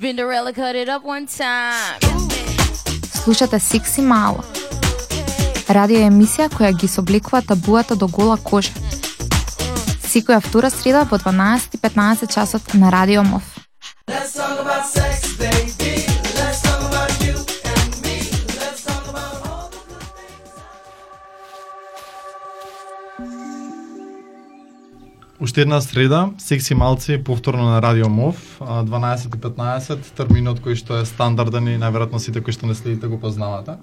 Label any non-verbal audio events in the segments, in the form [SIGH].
Spinderella cut it up one time. Слушате Секси Мало. Радио емисија која ги собликува табуата до гола кожа. Секоја втора среда во 12:15 часот на Радио МОВ. Let's talk about sex, Уште една среда, секси малци, повторно на Радио МОВ, 12.15, терминот кој што е стандарден и најверојатно сите кои што не следите го познавате.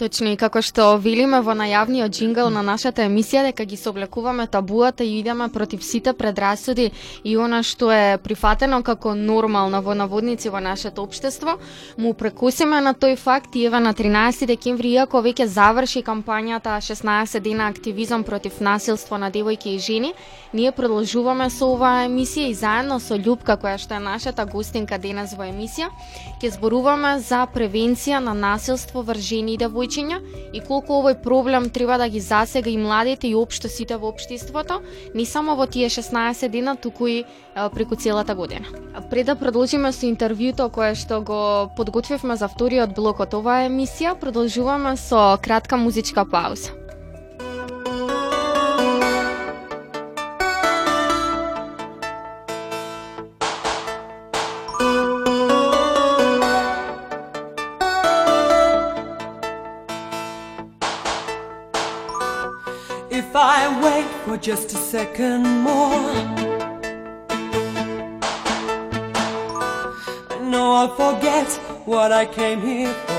Точно и како што велиме во најавниот джингл на нашата емисија дека ги соблекуваме табуата и идеме против сите предрасуди и она што е прифатено како нормално во наводници во нашето општество, му прекусиме на тој факт и еве на 13 декември иако веќе заврши кампањата 16 дена активизам против насилство на девојки и жени, ние продолжуваме Продолжуваме со оваа емисија и заедно со Љупка која што е нашата гостинка денес во емисија, ќе зборуваме за превенција на насилство врз жени и девојчиња и колку овој проблем треба да ги засега и младите и општо сите во општеството, не само во тие 16 дена, туку и преку целата година. Пред да продолжиме со интервјуто кое што го подготвивме за вториот блок од оваа емисија, продолжуваме со кратка музичка пауза. Just a second more, I know I'll forget what I came here for.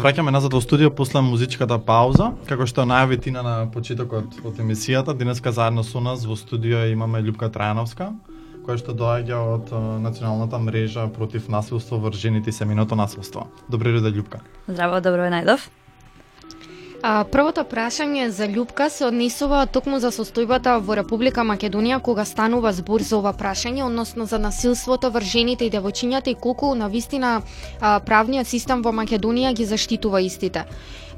Се враќаме назад во студио после музичката пауза. Како што најави Тина на почетокот од емисијата, денеска заедно со нас во студио имаме Љупка Трајановска, која што доаѓа од националната мрежа против насилство врз жените и семеното насилство. Добре дојде Љупка. Здраво, добро е најдов. А, првото прашање за љубка се однесува токму за состојбата во Република Македонија кога станува збор за ова прашање, односно за насилството врз жените и девојчињата и колку на вистина а, правниот систем во Македонија ги заштитува истите.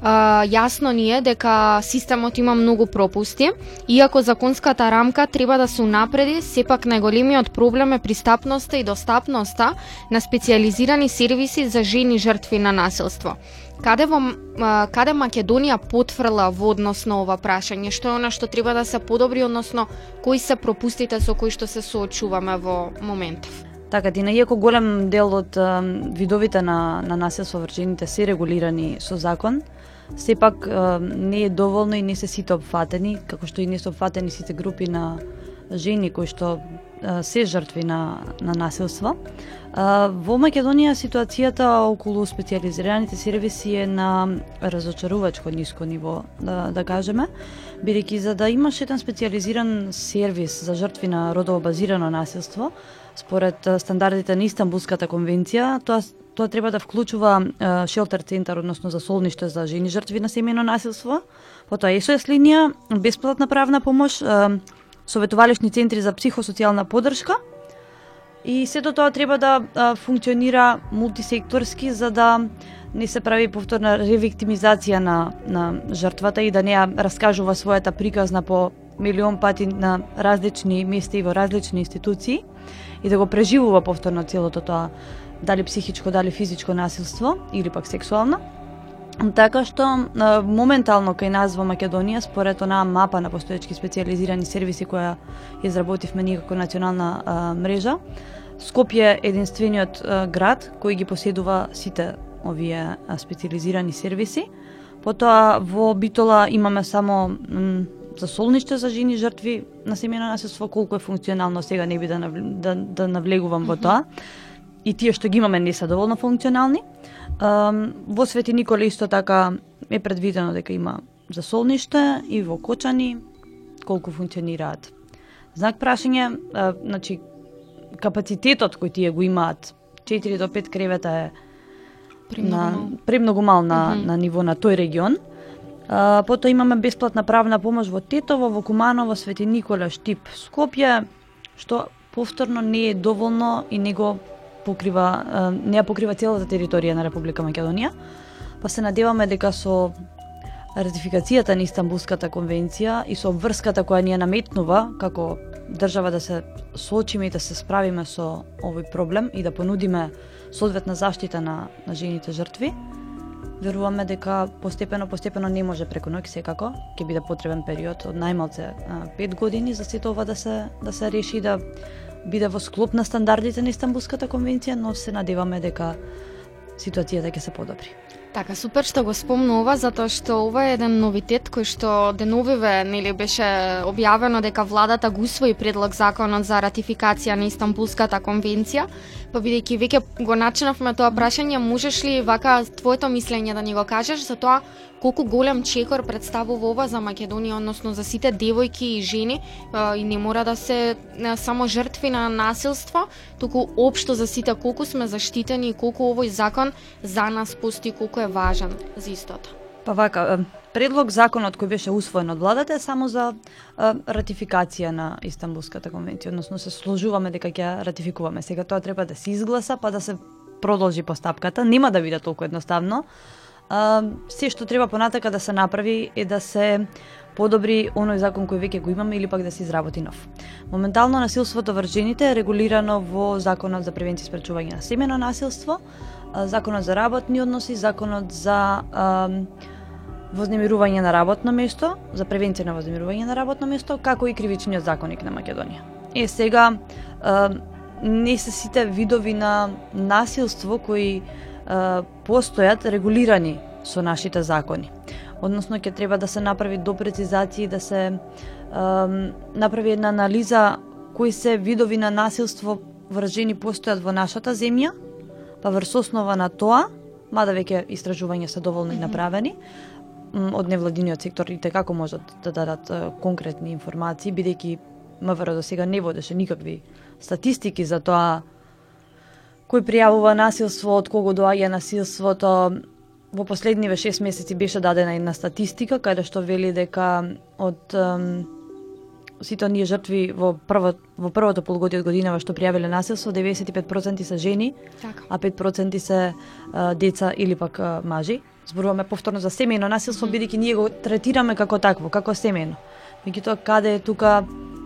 А, јасно ни е дека системот има многу пропусти, иако законската рамка треба да се унапреди, сепак најголемиот проблем е пристапноста и достапноста на специализирани сервиси за жени жртви на насилство. Каде во а, каде Македонија потврла во однос на ова прашање? Што е она што треба да се подобри, односно кои се пропустите со кои што се соочуваме во моментов? Така, Дина, иако голем дел од видовите на, на насилство врз жените се регулирани со закон, сепак не е доволно и не се сите опфатени, како што и не се опфатени сите групи на жени кои што се жртви на, на насилство. Во Македонија ситуацијата околу специализираните сервиси е на разочарувачко ниско ниво, да, да кажеме, бидејќи за да имаш еден специализиран сервис за жртви на родово базирано насилство, според стандардите на Истанбулската конвенција, тоа тоа треба да вклучува шелтер центар, односно за солниште за жени жртви на семено насилство, потоа СОС линија, бесплатна правна помош, а, советувалишни центри за психосоцијална подршка, и сето тоа треба да функционира мултисекторски за да не се прави повторна ревиктимизација на, на жртвата и да не ја раскажува својата приказна по милион пати на различни места и во различни институции и да го преживува повторно целото тоа дали психичко, дали физичко насилство или пак сексуално. Така што моментално кај нас во Македонија според онаа мапа на постоечки специализирани сервиси која изработивме ние како национална а, мрежа, Скопје е единствениот а, град кој ги поседува сите овие а, специализирани сервиси. Потоа во Битола имаме само за солниште за жени жртви на семејно насилство, колку е функционално сега не би да, навл- да, да навлегувам во тоа. И тие што ги имаме не се доволно функционални. Um, во Свети Николе исто така е предвидено дека има за солниште и во Кочани колку функционираат. Знак прашање, а, значи капацитетот кој тие го имаат 4 до 5 кревета е на премногу мал на, Мгм. на ниво на тој регион. Потоа имаме бесплатна правна помош во Тетово, во Куманово, Свети Никола, Штип, Скопје, што повторно не е доволно и не го покрива, не ја покрива целата територија на Република Македонија. Па се надеваме дека со ратификацијата на Истанбулската конвенција и со обврската која ни ја наметнува како држава да се соочиме и да се справиме со овој проблем и да понудиме соодветна заштита на, на жените жртви, веруваме дека постепено постепено не може преку ноќ секако, ќе биде потребен период од најмалце 5 години за сето ова да се да се реши и да биде во склоп на стандардите на Истанбулската конвенција, но се надеваме дека ситуацијата ќе се подобри. Така, супер што го спомнува, затоа што ова е еден новитет кој што деновиве нели беше објавено дека владата го усвои предлог законот за ратификација на Истанбулската конвенција, па бидејќи веќе го начинавме тоа прашање, можеш ли вака твоето мислење да ни го кажеш за тоа колку голем чекор представува ова за Македонија, односно за сите девојки и жени и не мора да се само жртви на насилство, туку општо за сите колку сме заштитени и колку овој закон за нас постои колку е важен за истото. Па вака, предлог законот кој беше усвоен од владата е само за е, ратификација на Истанбулската конвенција, односно се сложуваме дека ќе ратификуваме. Сега тоа треба да се изгласа, па да се продолжи постапката. Нема да биде толку едноставно. А, се што треба понатака да се направи е да се подобри оној закон кој веќе го имаме или пак да се изработи нов. Моментално насилството врз жените е регулирано во Законот за превенција и спречување на семено насилство, Законот за работни односи, Законот за ам, вознемирување на работно место, за превенција на вознемирување на работно место, како и кривичниот законник на Македонија. Е сега не се сите видови на насилство кои постојат регулирани со нашите закони. Односно ќе треба да се направи допрецизација и да се направи една анализа кои се видови на насилство врз жени постојат во нашата земја, па врз основа на тоа мада веќе истражувања се доволно направени м, од невладиниот сектор и така како можат да дадат конкретни информации, бидејќи МВР до сега не водеше никакви статистики за тоа кој пријавува насилство, од кого доаѓа насилството. Во последниве 6 месеци беше дадена една статистика каде што вели дека од сите оние жртви во прво во првото полугодие од годинава што пријавиле насилство, 95% се жени, Така. а 5% се а, деца или пак а, мажи. Зборуваме повторно за семејно насилство, бидејќи ние го третираме како такво, како семејно. Меѓутоа, каде е тука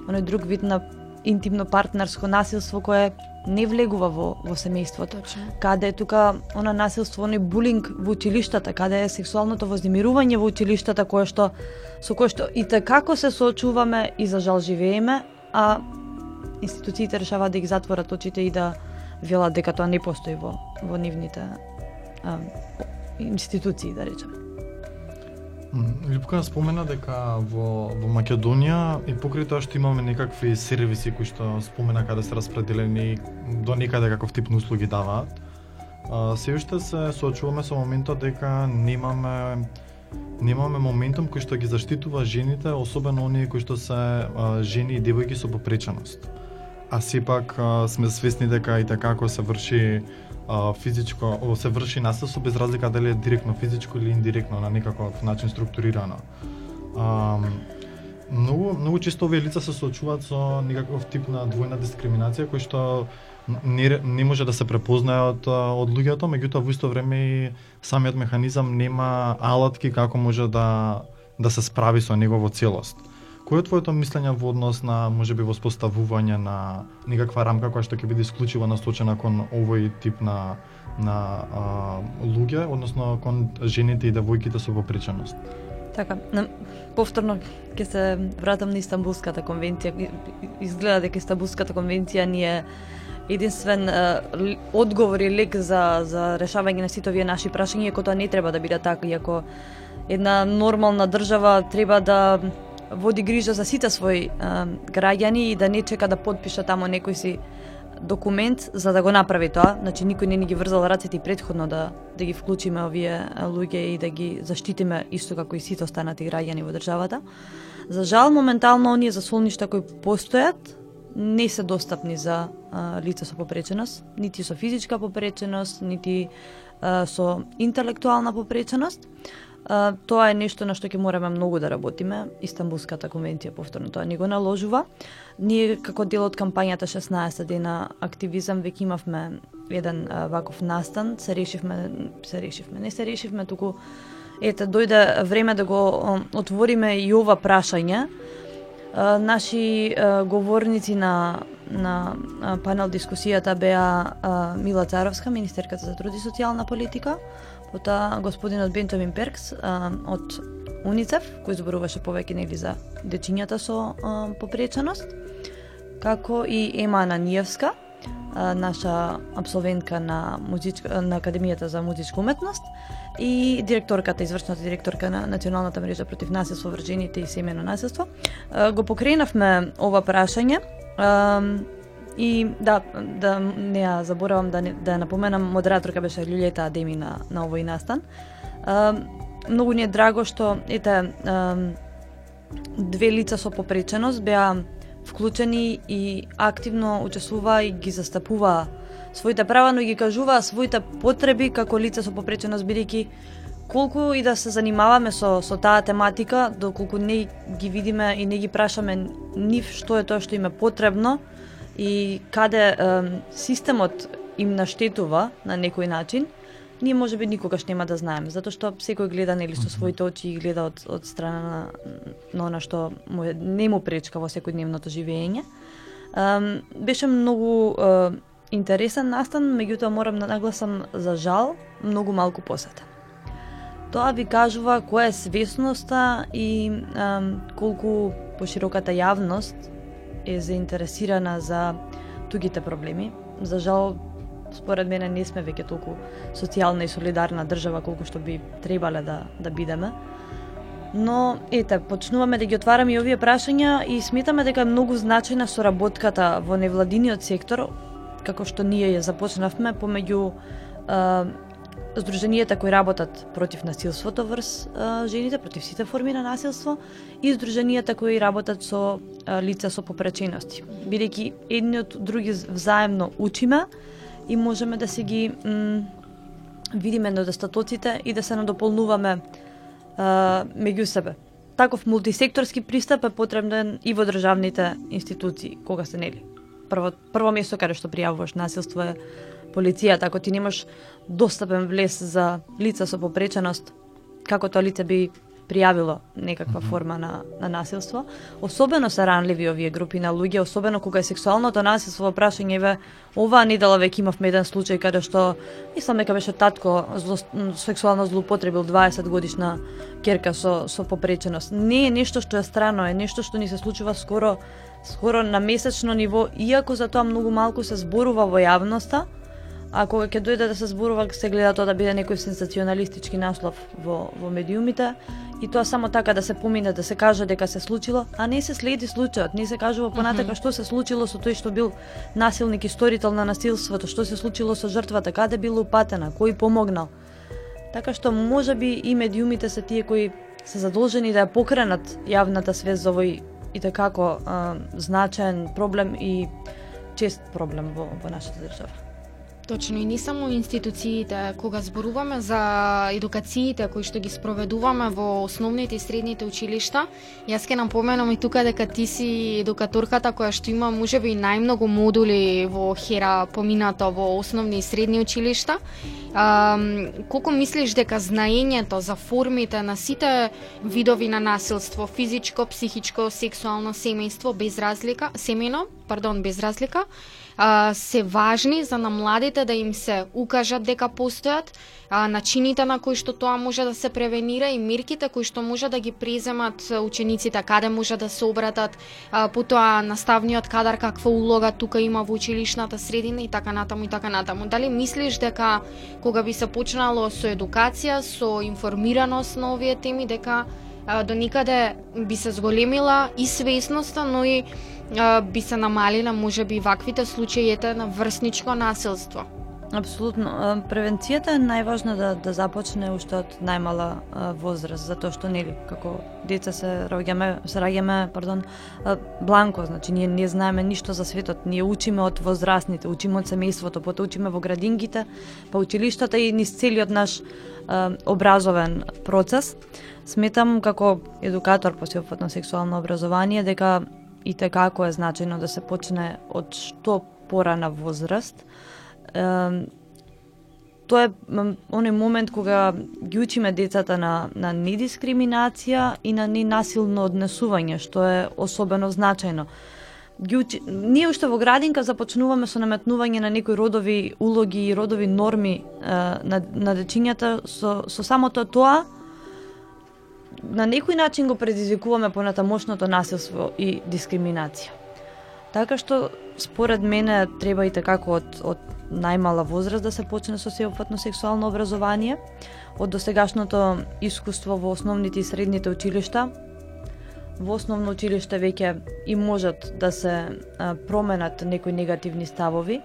оној друг вид на интимно партнерско насилство кое не влегува во, во семејството? Точно. Каде е тука она насилство, оној булинг во училиштата, каде е сексуалното вознемирување во училиштата, кое што со кое што и како се соочуваме и за жал живееме, а институциите решаваат да ги затворат очите и да велат дека тоа не постои во, во нивните а, институции, да речеме. М, Липка спомена дека во, во Македонија и покрај тоа што имаме некакви сервиси кои што спомена каде се распределени до некаде каков тип на услуги даваат, се уште се соочуваме со моментот дека немаме немаме моментум кој што ги заштитува жените, особено оние кои што се жени и девојки со попреченост. А сепак сме свесни дека и така ако се врши а, физичко, се врши насилство без разлика дали е директно физичко или индиректно на некаков начин структурирано. А, многу многу често овие лица се соочуваат со некаков тип на двојна дискриминација кој што не, не може да се препознае од, од луѓето, меѓутоа во исто време и самиот механизам нема алатки како може да да се справи со него во целост. Кој е твоето мислење во однос на можеби воспоставување на некаква рамка која што ќе биде исклучиво насочена кон овој тип на на а, луѓе, односно кон жените и девојките со попреченост? Така, на- повторно ќе се вратам на Истанбулската конвенција. Изгледа дека Истанбулската конвенција ни е единствен е, одговор и лек за, за решавање на сите овие наши прашања, иако тоа не треба да биде така, иако една нормална држава треба да води грижа за сите своји а, граѓани и да не чека да подпиша тамо некој си документ за да го направи тоа. Значи никој не ни ги врзал рацете и предходно да да ги вклучиме овие луѓе и да ги заштитиме исто како и сите останати граѓани во државата. За жал моментално оние засолништа кои постојат не се достапни за а, лица со попреченост, нити со физичка попреченост, нити а, со интелектуална попреченост. А, тоа е нешто на што ќе мораме многу да работиме. Истанбулската конвенција повторно тоа ни го наложува. Ние како дел од кампањата 16 дена активизам веќе имавме еден а, ваков настан, се решивме, се решивме, не се решивме, туку ете дојде време да го отвориме и ова прашање. А, Наши а, говорници на на панел дискусијата беа Мила Царовска, министерката за труд и социјална политика, потоа господинот Бентомин Перкс а, од УНИЦЕФ, кој зборуваше повеќе нели за дечињата со а, попреченост, како и Ема Ананиевска, а, наша абсолвентка на музичка на Академијата за музичка уметност и директорката, извршната директорка на Националната мрежа против насилство врз и семено насилство. А, Го покренавме ова прашање. а, И да, да не ја заборавам да, не, да ја напоменам, модераторка беше Лјулјета Адеми на, на овој настан. А, многу ни е драго што, ете, а, две лица со попреченост беа вклучени и активно учествува и ги застапува своите права, но ги кажува своите потреби како лица со попреченост, бидејќи колку и да се занимаваме со, со таа тематика, доколку не ги видиме и не ги прашаме нив што е тоа што им е потребно и каде е, системот им наштетува на некој начин, ние може би никогаш нема да знаеме, затоа што секој гледа нели со своите очи и гледа од, од страна на, на она што му е, не му пречка во секојдневното живење. Um, беше многу е, интересен настан, меѓутоа морам да нагласам за жал многу малку посета. Тоа ви кажува која е свесноста и ем, колку пошироката јавност е заинтересирана за тугите проблеми. За жал, според мене не сме веќе толку социјална и солидарна држава колку што би требале да да бидеме. Но ете, почнуваме да ги отвараме и овие прашања и сметаме дека е многу значајна соработката во невладиниот сектор, како што ние ја започнавме помеѓу здруженијата кои работат против насилството врз а, жените, против сите форми на насилство и здруженијата кои работат со а, лица со попречености. Бидејќи едни од други взаемно учиме и можеме да си ги м, видиме недостатоците и да се надополнуваме а, меѓу себе. Таков мултисекторски пристап е потребен и во државните институции, кога се нели. Прво, прво место каде што пријавуваш насилство е полицијата, ако ти немаш достапен влез за лица со попреченост, како тоа лице би пријавило некаква форма на, на насилство. Особено се ранливи овие групи на луѓе, особено кога е сексуалното насилство во прашање ве оваа недела веќе имавме еден случај каде што мислам дека беше татко зло, сексуално злоупотребил 20 годишна керка со со попреченост. Не е нешто што е страно, е нешто што ни се случува скоро скоро на месечно ниво, иако за тоа многу малку се зборува во јавноста, а кога ќе дојде да се зборува, се гледа тоа да биде некој сенсационалистички наслов во, во медиумите, и тоа само така да се помине, да се каже дека се случило, а не се следи случајот, не се кажува понатака што се случило со тој што бил насилник и сторител на насилството, што се случило со жртвата, каде бил упатена, кој помогнал. Така што може би и медиумите се тие кои се задолжени да ја покренат јавната свест за овој и такако значаен проблем и чест проблем во, во нашата држава. Точно и не само институциите, кога зборуваме за едукациите кои што ги спроведуваме во основните и средните училишта, јас ќе напоменам и тука дека ти си едукаторката која што има можеби најмногу модули во Хера помината во основни и средни училишта. А, колку мислиш дека знаењето за формите на сите видови на насилство, физичко, психичко, сексуално, семејство без разлика, семено, пардон, без разлика, а, се важни за на младите да им се укажат дека постојат, а, начините на кои што тоа може да се превенира и мирките кои што може да ги преземат учениците, каде може да се обратат, а, потоа наставниот кадар каква улога тука има во училишната средина и така натаму и така натаму. Дали мислиш дека кога би се почнало со едукација, со информираност на овие теми, дека до никаде би се зголемила и свесноста, но и би се намалила можеби ваквите случаите на врсничко насилство. Апсолутно. Превенцијата е најважна да, да започне уште од најмала возраст, затоа што нели како деца се раѓаме, се раѓаме, пардон, бланко, значи ние не знаеме ништо за светот, ние учиме од возрастните, учиме од семејството, потоа учиме во градингите, па училиштата и низ целиот наш образовен процес. Сметам како едукатор по сеопфатно сексуално образование дека и така, како е значајно да се почне од што порана возраст. Е, тоа е оној момент кога ги учиме децата на, на недискриминација и на ненасилно однесување, што е особено значајно. Ги учи... Ние уште во градинка започнуваме со наметнување на некои родови улоги и родови норми е, на, на дечињата со, со самото тоа на некој начин го предизвикуваме понатамошното насилство и дискриминација. Така што според мене треба и такако од, од најмала возраст да се почне со сеопфатно сексуално образование, од досегашното искуство во основните и средните училишта. Во основно училиште веќе и можат да се променат некои негативни ставови,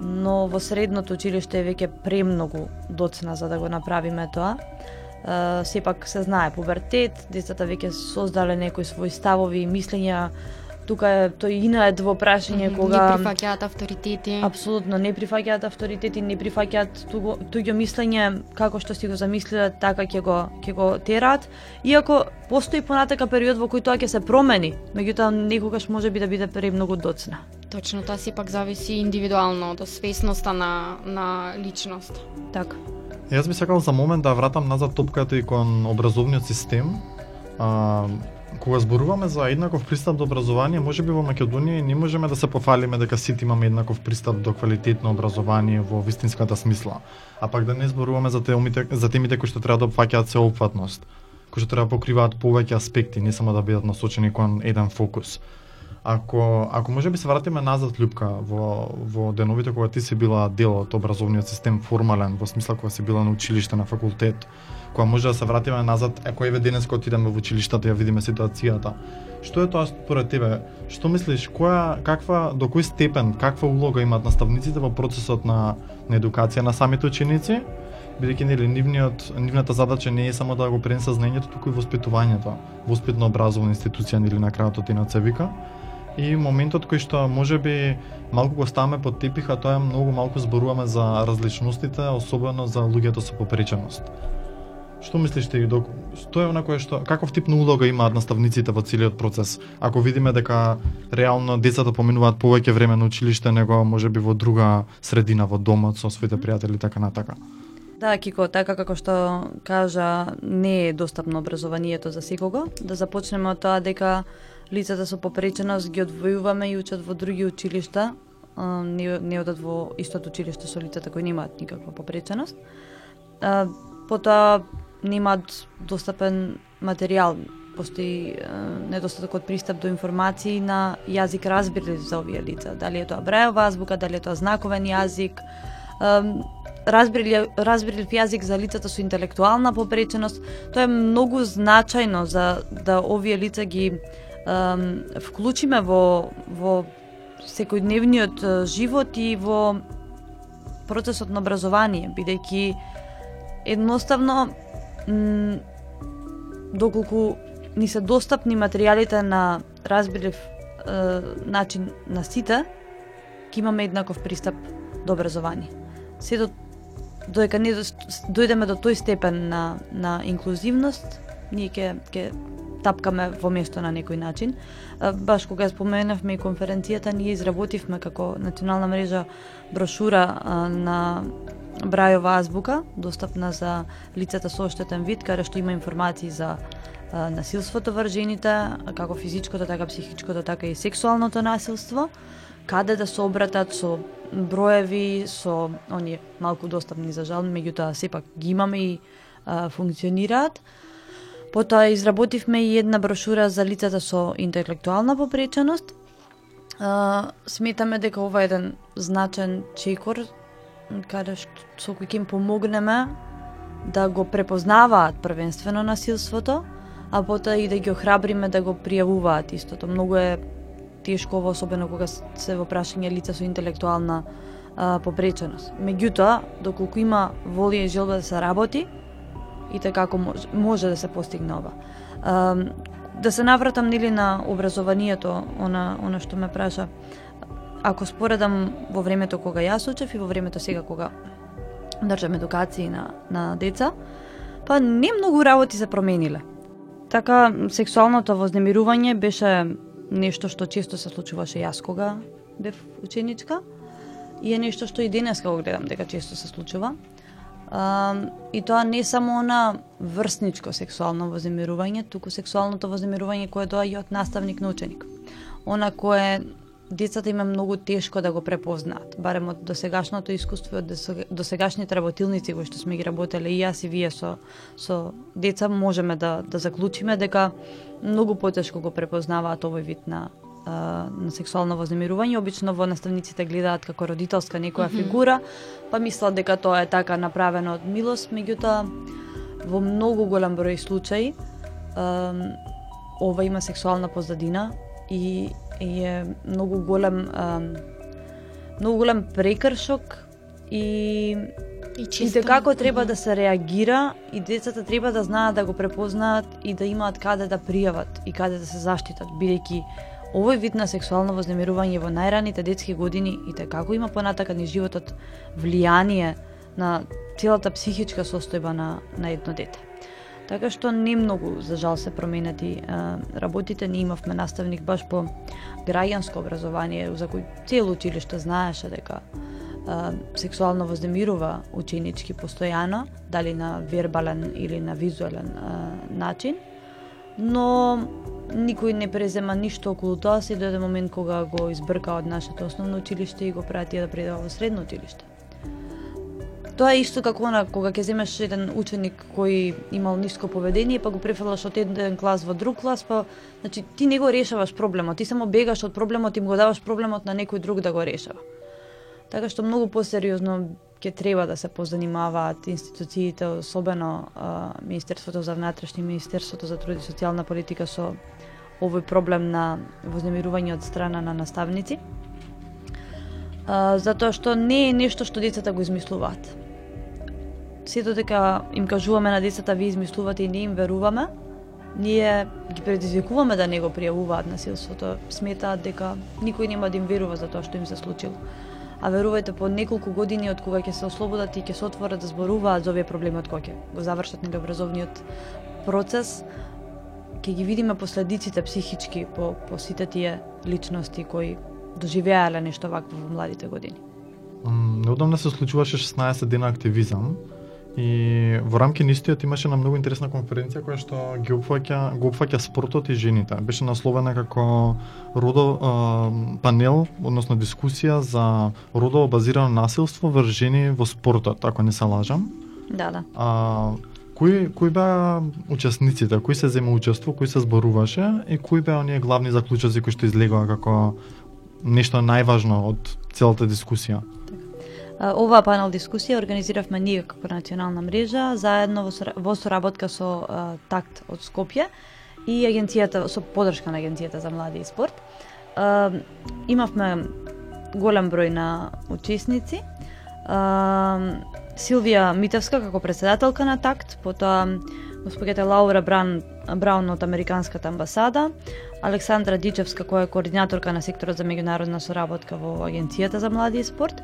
но во средното училиште е веќе премногу доцна за да го направиме тоа сепак се знае пубертет, децата веќе создале некои своји ставови и мислења, тука е тој во прашање mm -hmm, кога не прифаќаат авторитети. Апсолутно не прифаќаат авторитети, не прифаќаат туго туѓо мислење како што си го замислиле, така ќе го ќе го терат. Иако постои понатака период во кој тоа ќе се промени, меѓутоа некогаш може би да биде премногу доцна. Точно, тоа сепак зависи индивидуално од свесноста на на личност. Така. Јас би сакал за момент да вратам назад топката и кон образовниот систем. А, кога зборуваме за еднаков пристап до образование, може би во Македонија не можеме да се пофалиме дека сите имаме еднаков пристап до квалитетно образование во вистинската смисла. А пак да не зборуваме за темите, за темите кои што треба да опфаќаат опфатност, кои што треба да покриваат повеќе аспекти, не само да бидат насочени кон еден фокус. Ако ако може би се вратиме назад Лјупка во во деновите кога ти си била дел од образовниот систем формален, во смисла кога си била на училиште, на факултет, кога може да се вратиме назад, ако еве денес кога отидеме во училиштата да ја видиме ситуацијата. Што е тоа според тебе? Што мислиш, која каква до кој степен, каква улога имаат наставниците во процесот на на едукација на самите ученици? бидејќи нели нивниот нивната задача не е само да го пренесе знаењето, туку и воспитувањето, воспитно образовна институција или на крајот од се вика. И моментот кој што може би малку го ставаме под тепиха, тоа е многу малку зборуваме за различностите, особено за луѓето со попреченост. Што мислиш ти док што е онакое што каков тип на улога имаат наставниците во целиот процес? Ако видиме дека реално децата поминуваат повеќе време на училиште него можеби во друга средина во домот со своите пријатели така натака. Да, Кико, така како што кажа, не е достапно образованието за секого. Да започнеме од тоа дека лицата со попреченост ги одвојуваме и учат во други училишта, не, не одат во истото училиште со лицата кои немаат никаква попреченост. Потоа немаат достапен материјал, постои недостаток од пристап до информации на јазик разбирлив за овие лица. Дали е тоа брајова азбука, дали е тоа знаковен јазик, разбирлив, разбирлив јазик за лицата со интелектуална попреченост. Тоа е многу значајно за да овие лица ги вклучиме во, во секојдневниот живот и во процесот на образование, бидејќи едноставно доколку ни се достапни материјалите на разбирлив е, начин на сите, ќе имаме еднаков пристап до образование. Се до додека не дојдеме до тој степен на на инклузивност, ние ќе ќе тапкаме во место на некој начин. Баш кога споменавме и конференцијата, ние изработивме како национална мрежа брошура на Брајова азбука, достапна за лицата со оштетен вид, каде што има информации за насилството врз жените, како физичкото, така психичкото, така и сексуалното насилство, каде да се обратат со броеви, со оние малку достапни за жал, меѓутоа сепак ги имаме и а, функционираат. Потоа изработивме и една брошура за лицата со интелектуална попреченост. А, сметаме дека ова е еден значен чекор каде што со кој ќе им помогнеме да го препознаваат првенствено насилството, а потоа и да ги охрабриме да го пријавуваат истото. Многу е тешко ово, особено кога се во прашање лица со интелектуална а, попреченост. Меѓутоа, доколку има волја и желба да се работи, и така како може, може да се постигне ова. А, да се навратам нели на образованието, она, она што ме праша ако споредам во времето кога јас учев и во времето сега кога држам едукации на, на деца, па не многу работи се промениле. Така, сексуалното вознемирување беше нешто што често се случуваше јас кога бев ученичка и е нешто што и денес кога гледам дека често се случува. А, и тоа не само она врсничко сексуално вознемирување, туку сексуалното вознемирување кое доаѓа од наставник на ученик. Она кое децата има многу тешко да го препознаат, барем од досегашното искуство од досегашните работилници кои што сме ги работеле и јас и вие со со деца можеме да да заклучиме дека многу потешко го препознаваат овој вид на на сексуално вознемирување, обично во наставниците гледаат како родителска некоја mm -hmm. фигура, па мислат дека тоа е така направено од милост, меѓутоа во многу голем број случаи ова има сексуална позадина и е многу голем многу голем прекршок и И, и како треба да се реагира и децата треба да знаат да го препознаат и да имаат каде да пријават и каде да се заштитат, бидејќи овој вид на сексуално вознемирување во најраните детски години и како има понатака низ животот влијание на целата психичка состојба на, на едно дете. Така што не многу, за жал, се променати работите. Ние имавме наставник баш по граѓанско образование, за кој цел училиште знаеше дека а, сексуално вознемирува ученички постојано, дали на вербален или на визуелен а, начин, но никој не презема ништо околу тоа, се дојде момент кога го избрка од нашето основно училиште и го пратија да предава во средно училиште. Тоа е исто како она кога ќе земеш еден ученик кој имал ниско поведение, па го префрлаш од еден клас во друг клас, па значи ти не го решаваш проблемот, ти само бегаш од проблемот и му го даваш проблемот на некој друг да го решава. Така што многу посериозно ќе треба да се позанимаваат институциите, особено а, Министерството за внатрешни, Министерството за труд и социјална политика со овој проблем на вознемирување од страна на наставници. А, затоа што не е нешто што децата го измислуваат Сето додека им кажуваме на децата ви измислувате и не им веруваме, ние ги предизвикуваме да не го пријавуваат насилството, сметаат дека никој нема да им верува за тоа што им се случило. А верувајте по неколку години од кога ќе се ослободат и ќе се отворат да зборуваат за овие проблеми од кој ќе го завршат нели образовниот процес, ќе ги видиме последиците психички по, по сите тие личности кои доживеале нешто вакво во младите години. Неодамна се случуваше 16 дена активизам и во рамки на истиот имаше една многу интересна конференција која што ги опфаќа го опфаќа спортот и жените. Беше насловена како родо а, панел, односно дискусија за родово базирано насилство врз жени во спортот, ако не се лажам. Да, да. А, кои кои беа учесниците, кои се зема учество, кои се зборуваше и кои беа оние главни заклучоци кои што излегоа како нешто најважно од целата дискусија? Оваа панел дискусија организиравме ние како национална мрежа заедно во, соработка со Такт од Скопје и агенцијата со поддршка на агенцијата за млади и спорт. Имавме голем број на учесници. Силвија Митевска како председателка на Такт, потоа господјата Лаура Бран, Браун од Американската амбасада, Александра Дичевска која е координаторка на секторот за меѓународна соработка во Агенцијата за млади и спорт,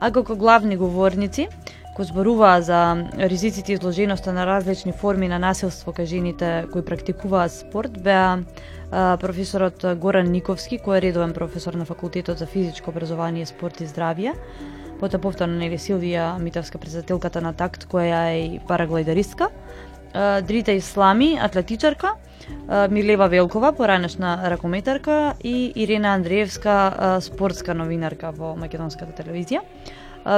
а како главни говорници кои зборуваа за ризиците и изложеноста на различни форми на насилство кај жените кои практикуваат спорт беа професорот Горан Никовски, кој е редовен професор на факултетот за физичко образование, спорт и здравје, потоа повторно нели Силвија Митовска, председателката на Такт која е и параглайдеристка, Дрита Ислами, атлетичарка, Милева Велкова, поранешна ракометарка и Ирена Андреевска, спортска новинарка во македонската телевизија.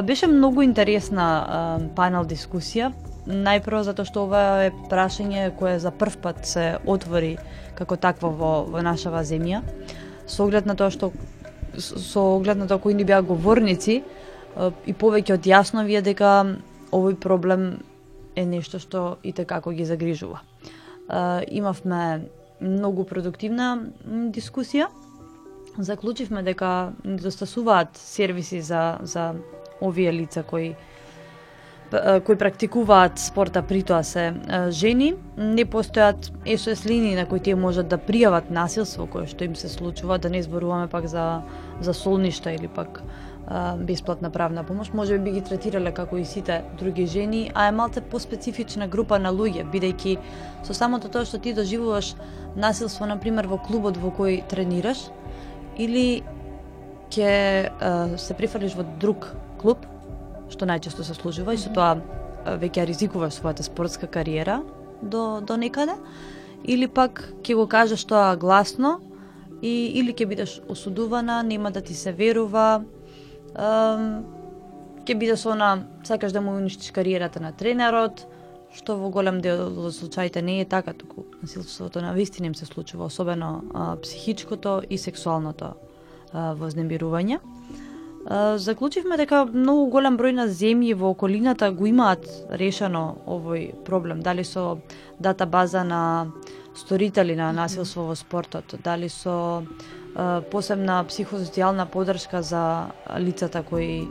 Беше многу интересна панел дискусија, најпрво затоа што ова е прашање кое за прв пат се отвори како такво во, во нашава земја, со оглед на тоа што со оглед на тоа кои ни беа говорници и повеќе од јасно вие дека овој проблем е нешто што и како ги загрижува. Имавме многу продуктивна дискусија. Заклучивме дека недостасуваат сервиси за за овие лица кои кои практикуваат спорта при тоа се жени, не постојат СОС линии на кои тие можат да пријават насилство кое што им се случува, да не зборуваме пак за за солништа или пак бесплатна правна помош, може би ги третирале како и сите други жени, а е малце поспецифична група на луѓе, бидејќи со самото тоа што ти доживуваш насилство, на пример, во клубот во кој тренираш, или ќе се прифрлиш во друг клуб, што најчесто се случува и со тоа веќе ризикуваш својата спортска кариера до, до некаде, или пак ќе го кажеш тоа гласно и или ќе бидеш осудувана, нема да ти се верува, ќе бидеш она, сакаш да му уништиш кариерата на тренерот, што во голем дел од случаите не е така, туку насилството на вистина им се случува, особено а, психичкото и сексуалното а, вознемирување. А, Заклучивме дека многу голем број на земји во околината го имаат решено овој проблем, дали со дата база на сторители на насилство во спортот, дали со посебна психосоцијална поддршка за лицата кои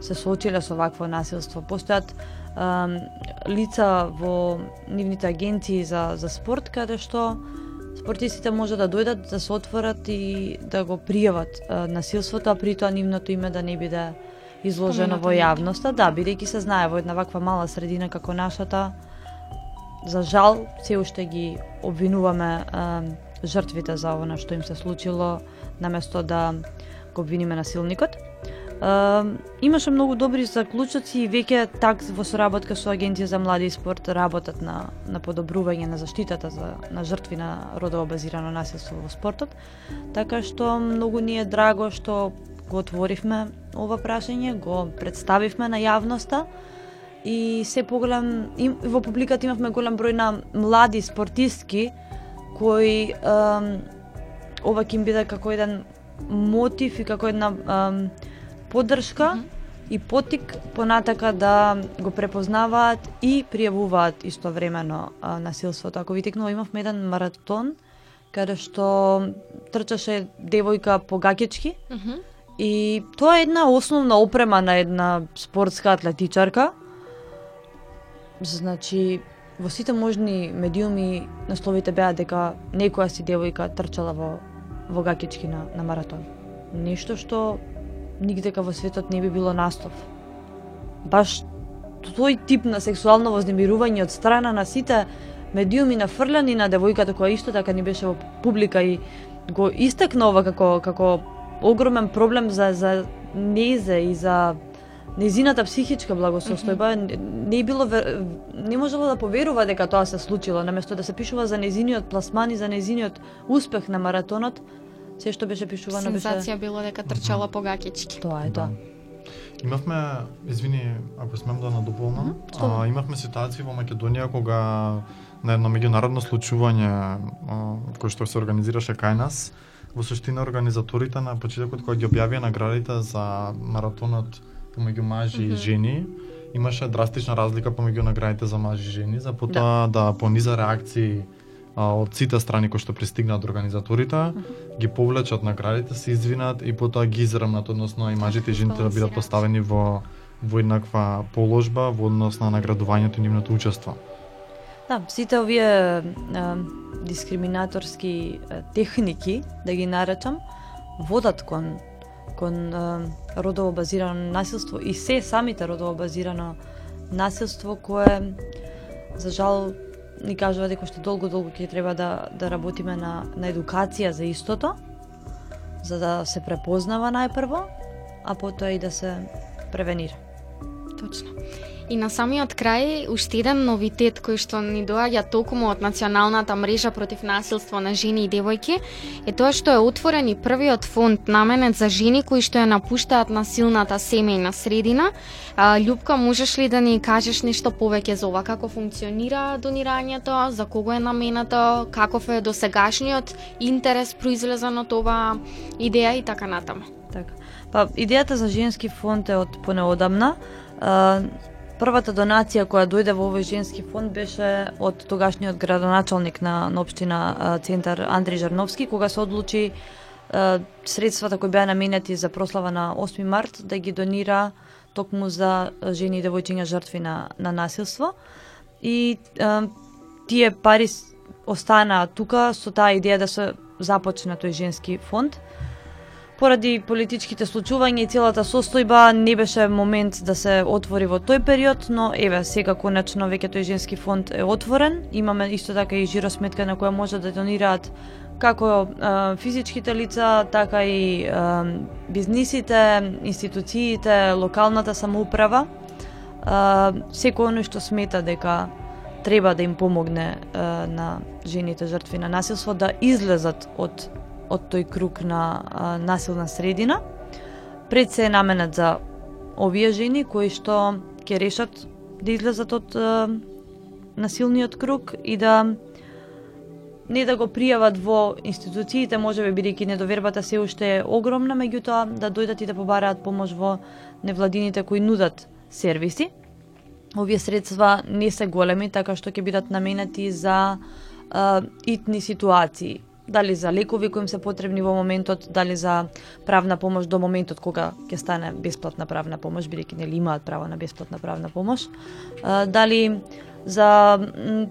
се соочиле со вакво насилство. Постојат лица во нивните агенции за, за спорт, каде што спортистите може да дојдат да се отворат и да го пријават насилството, а при тоа нивното име да не биде изложено во јавноста. Да, бидејќи се знае во една ваква мала средина како нашата, за жал, се уште ги обвинуваме жртвите за она што им се случило, наместо да го обвиниме насилникот. А, имаше многу добри заклучоци и веќе так во соработка со Агенција за млади и спорт работат на, на подобрување на заштитата за, на жртви на родово базирано насилство во спортот. Така што многу ни е драго што го отворивме ова прашање, го представивме на јавноста и се поголем и во публиката имавме голем број на млади спортистки кои ем, ова ќе им биде како еден мотив и како една ем, поддршка mm -hmm. и потик понатака да го препознаваат и пријавуваат истовремено а, насилството. Ако ви текнува имавме еден маратон каде што трчаше девојка по гакечки и тоа е една основна опрема на една спортска атлетичарка Значи, во сите можни медиуми насловите беа дека некоја си девојка трчала во во гакички на, на маратон. Нешто што нигдека во светот не би било настов. Баш тој тип на сексуално вознемирување од страна на сите медиуми нафрлени на девојката која исто така ни беше во публика и го истакна ова како како огромен проблем за за незе и за незината психичка благосостојба mm -hmm. не било не можело да поверува дека тоа се случило. Наместо да се пишува за незиниот пласман и за незиниот успех на маратонот се што беше пишувано Сензација беше било дека трчала по гакички. тоа е тоа. Имавме, извини, ако смем да надополнам, а, имавме ситуации во Македонија кога на едно меѓународно случување а, кој што се организираше кај нас, во суштина организаторите на почетокот кој ги објавија наградите за маратонот помеѓу мажи и жени, имаше драстична разлика помеѓу наградите за мажи и жени, за потоа да, пониза реакции а, од сите страни кои што пристигнаат организаторите, ги повлечат наградите, се извинат и потоа ги израмнат, односно и мажите и жените да бидат поставени во во еднаква положба во однос на наградувањето и нивното учество. Да, сите овие е, дискриминаторски е, техники, да ги наречам, водат кон кон е, родово базирано насилство и се самите родово базирано насилство кое за жал ни кажува дека што долго долго ќе треба да да работиме на на едукација за истото за да се препознава најпрво, а потоа и да се превенира. Точно. И на самиот крај, уште еден новитет кој што ни доаѓа токму од Националната мрежа против насилство на жени и девојки, е тоа што е отворен и првиот фонд наменет за жени кои што ја напуштаат насилната семејна средина. А, Лјупка, можеш ли да ни кажеш нешто повеќе за ова? Како функционира донирањето, за кого е наменето, каков е досегашниот интерес произлезан од ова идеја и така натаму? Така. Па, идејата за женски фонд е од понеодамна. Првата донација која дојде во овој женски фонд беше од тогашниот градоначалник на, на општина Центар Андри Жарновски, кога се одлучи средствата кои беа наменети за прослава на 8 март да ги донира токму за жени и девојчиња жртви на, на насилство. И а, тие пари остана останаа тука со таа идеја да се започне тој женски фонд поради политичките случувања и целата состојба не беше момент да се отвори во тој период, но еве сега конечно веќе тој женски фонд е отворен. Имаме исто така и жиросметка на која може да донираат како е, физичките лица, така и е, бизнисите, институциите, локалната самоуправа. Е, секој оној што смета дека треба да им помогне е, на жените жртви на насилство да излезат од од тој круг на а, насилна средина. Пред се е наменет за овие жени кои што ќе решат да излезат од а, насилниот круг и да не да го пријават во институциите, можеби бидејќи недовербата се уште е огромна, меѓутоа да дојдат и да побараат помош во невладините кои нудат сервиси. Овие средства не се големи, така што ќе бидат наменети за а, итни ситуации. Дали за лекови кои им се потребни во моментот, дали за правна помош до моментот кога ќе стане бесплатна правна помош, бидејќи нели имаат право на бесплатна правна помош. Дали за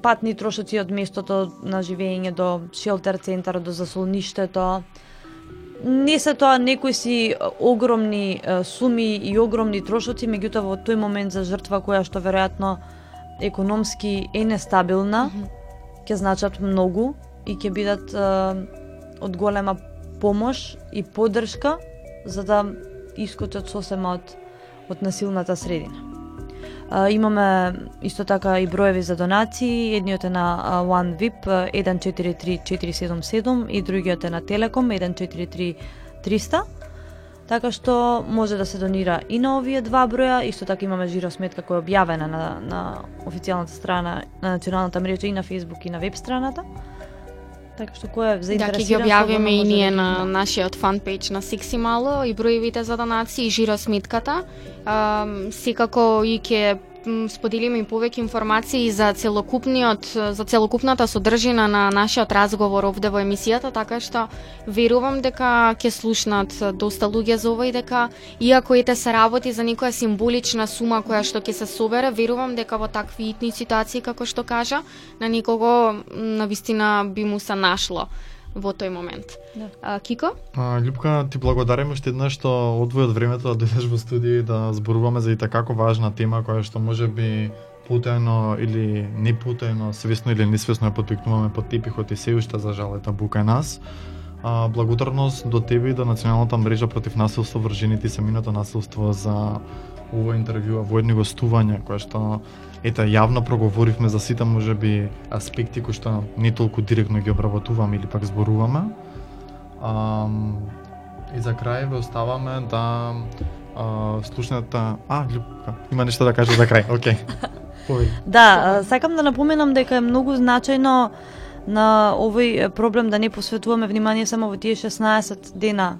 патни трошоци од местото на живење до шелтер центар, до засолништето, не се тоа некои си огромни суми и огромни трошоци, меѓутоа во тој момент за жртва која што веројатно економски е нестабилна, ќе значат многу и ќе бидат е, од голема помош и поддршка за да искочат сосема од од насилната средина. А, имаме исто така и броеви за донации, едниот е на OneVip 143477 и другиот е на Телеком 143300. Така што може да се донира и на овие два броја, исто така имаме жиросметка која е објавена на, на официјалната страна на националната мрежа и на Facebook и на веб страната. Така што кој е Да, ќе ги заинтересиран објавиме и може ние да- на да. нашиот фан пејдж на Сикси Мало и броевите за донации и жиросметката. Секако и ќе споделиме и повеќе информации за целокупниот за целокупната содржина на нашиот разговор овде во емисијата, така што верувам дека ќе слушнат доста луѓе за ова и дека иако ете се работи за некоја символична сума која што ќе се собере, верувам дека во такви итни ситуации како што кажа, на никого на вистина би му се нашло во тој момент. Да. А, Кико? А, Љупка, ти благодарим уште еднаш што одвои од времето да дојдеш во студио и да зборуваме за и такако важна тема која што може би путено или непутено, свесно или несвесно ја потикнуваме под тепихот и се уште за жал е табу кај нас. А, благодарност до тебе и до Националната мрежа против насилство врз жените и семејното насилство за ова интервју, во едни гостување кое што ете јавно проговоривме за сите можеби аспекти кои што не толку директно ги обработуваме или пак зборуваме. А, и за крај ве оставаме да а, слушнете... А, Љупка, има нешто да каже за крај, [LAUGHS] окей. Okay. Да, сакам да напоменам дека е многу значајно на овој проблем да не посветуваме внимание само во тие 16 дена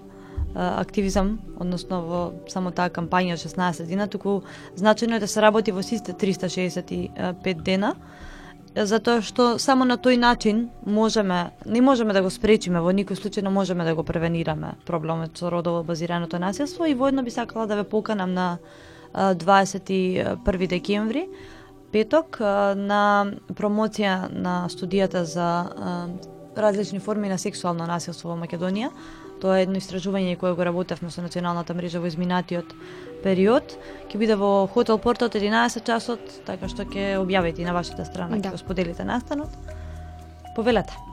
активизам, односно во само таа кампања од 16 дена, туку значајно е да се работи во сите 365 дена, затоа што само на тој начин можеме, не можеме да го спречиме, во никој случај не можеме да го превенираме проблемот со родово базираното насилство и воедно би сакала да ве поканам на 21 декември, петок, на промоција на студијата за различни форми на сексуално насилство во Македонија. Тоа е едно истражување кое го работевме со националната мрежа во изминатиот период. Ќе биде во Хотел Порто од 11 часот, така што ќе објавите и на вашата страна, Да. ќе го споделите настанот. Повелете.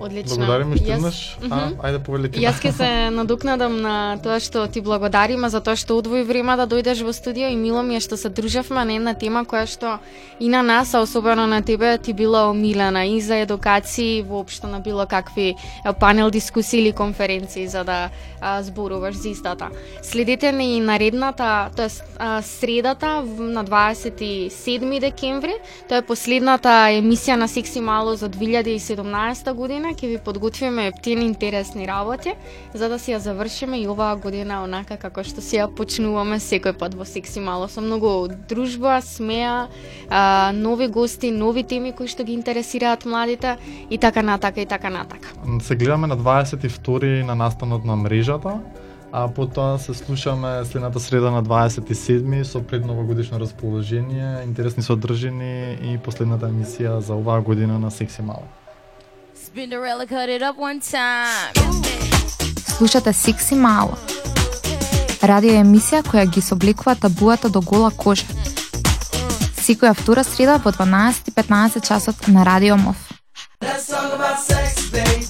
Одлично. Благодарим уште Јас- еднаш. Мгм. ајде повели ти. Јас ќе се [LAUGHS] надокнадам на тоа што ти благодариме за тоа што одвои време да дојдеш во студио и мило ми е што се дружевме на една тема која што и на нас, а особено на тебе, ти била омилена и за едукации, воопшто на било какви панел дискусии или конференции за да а, зборуваш за истата. Следете ни наредната, тоест а, средата на 27 декември, тоа е последната емисија на Секси Мало за 2017 година, ќе ви подготвиме ептин интересни работи, за да си ја завршиме и оваа година онака како што си ја почнуваме секој пат во Секси Мало со многу дружба, смеа, а, нови гости, нови теми кои што ги интересираат младите и така натака и така натака. Се гледаме на 22 на настанот на мрежата, а потоа се слушаме следната среда на 27 со предновогодишно расположение, интересни содржини и последната емисија за оваа година на Секси Мало. Spinderella cut it up one time. Слушате Сикси Мало. Радио емисија која ги собликува табуата до гола кожа. Секоја втора среда во 12:15 часот на Радио МОВ. Let's talk about sex.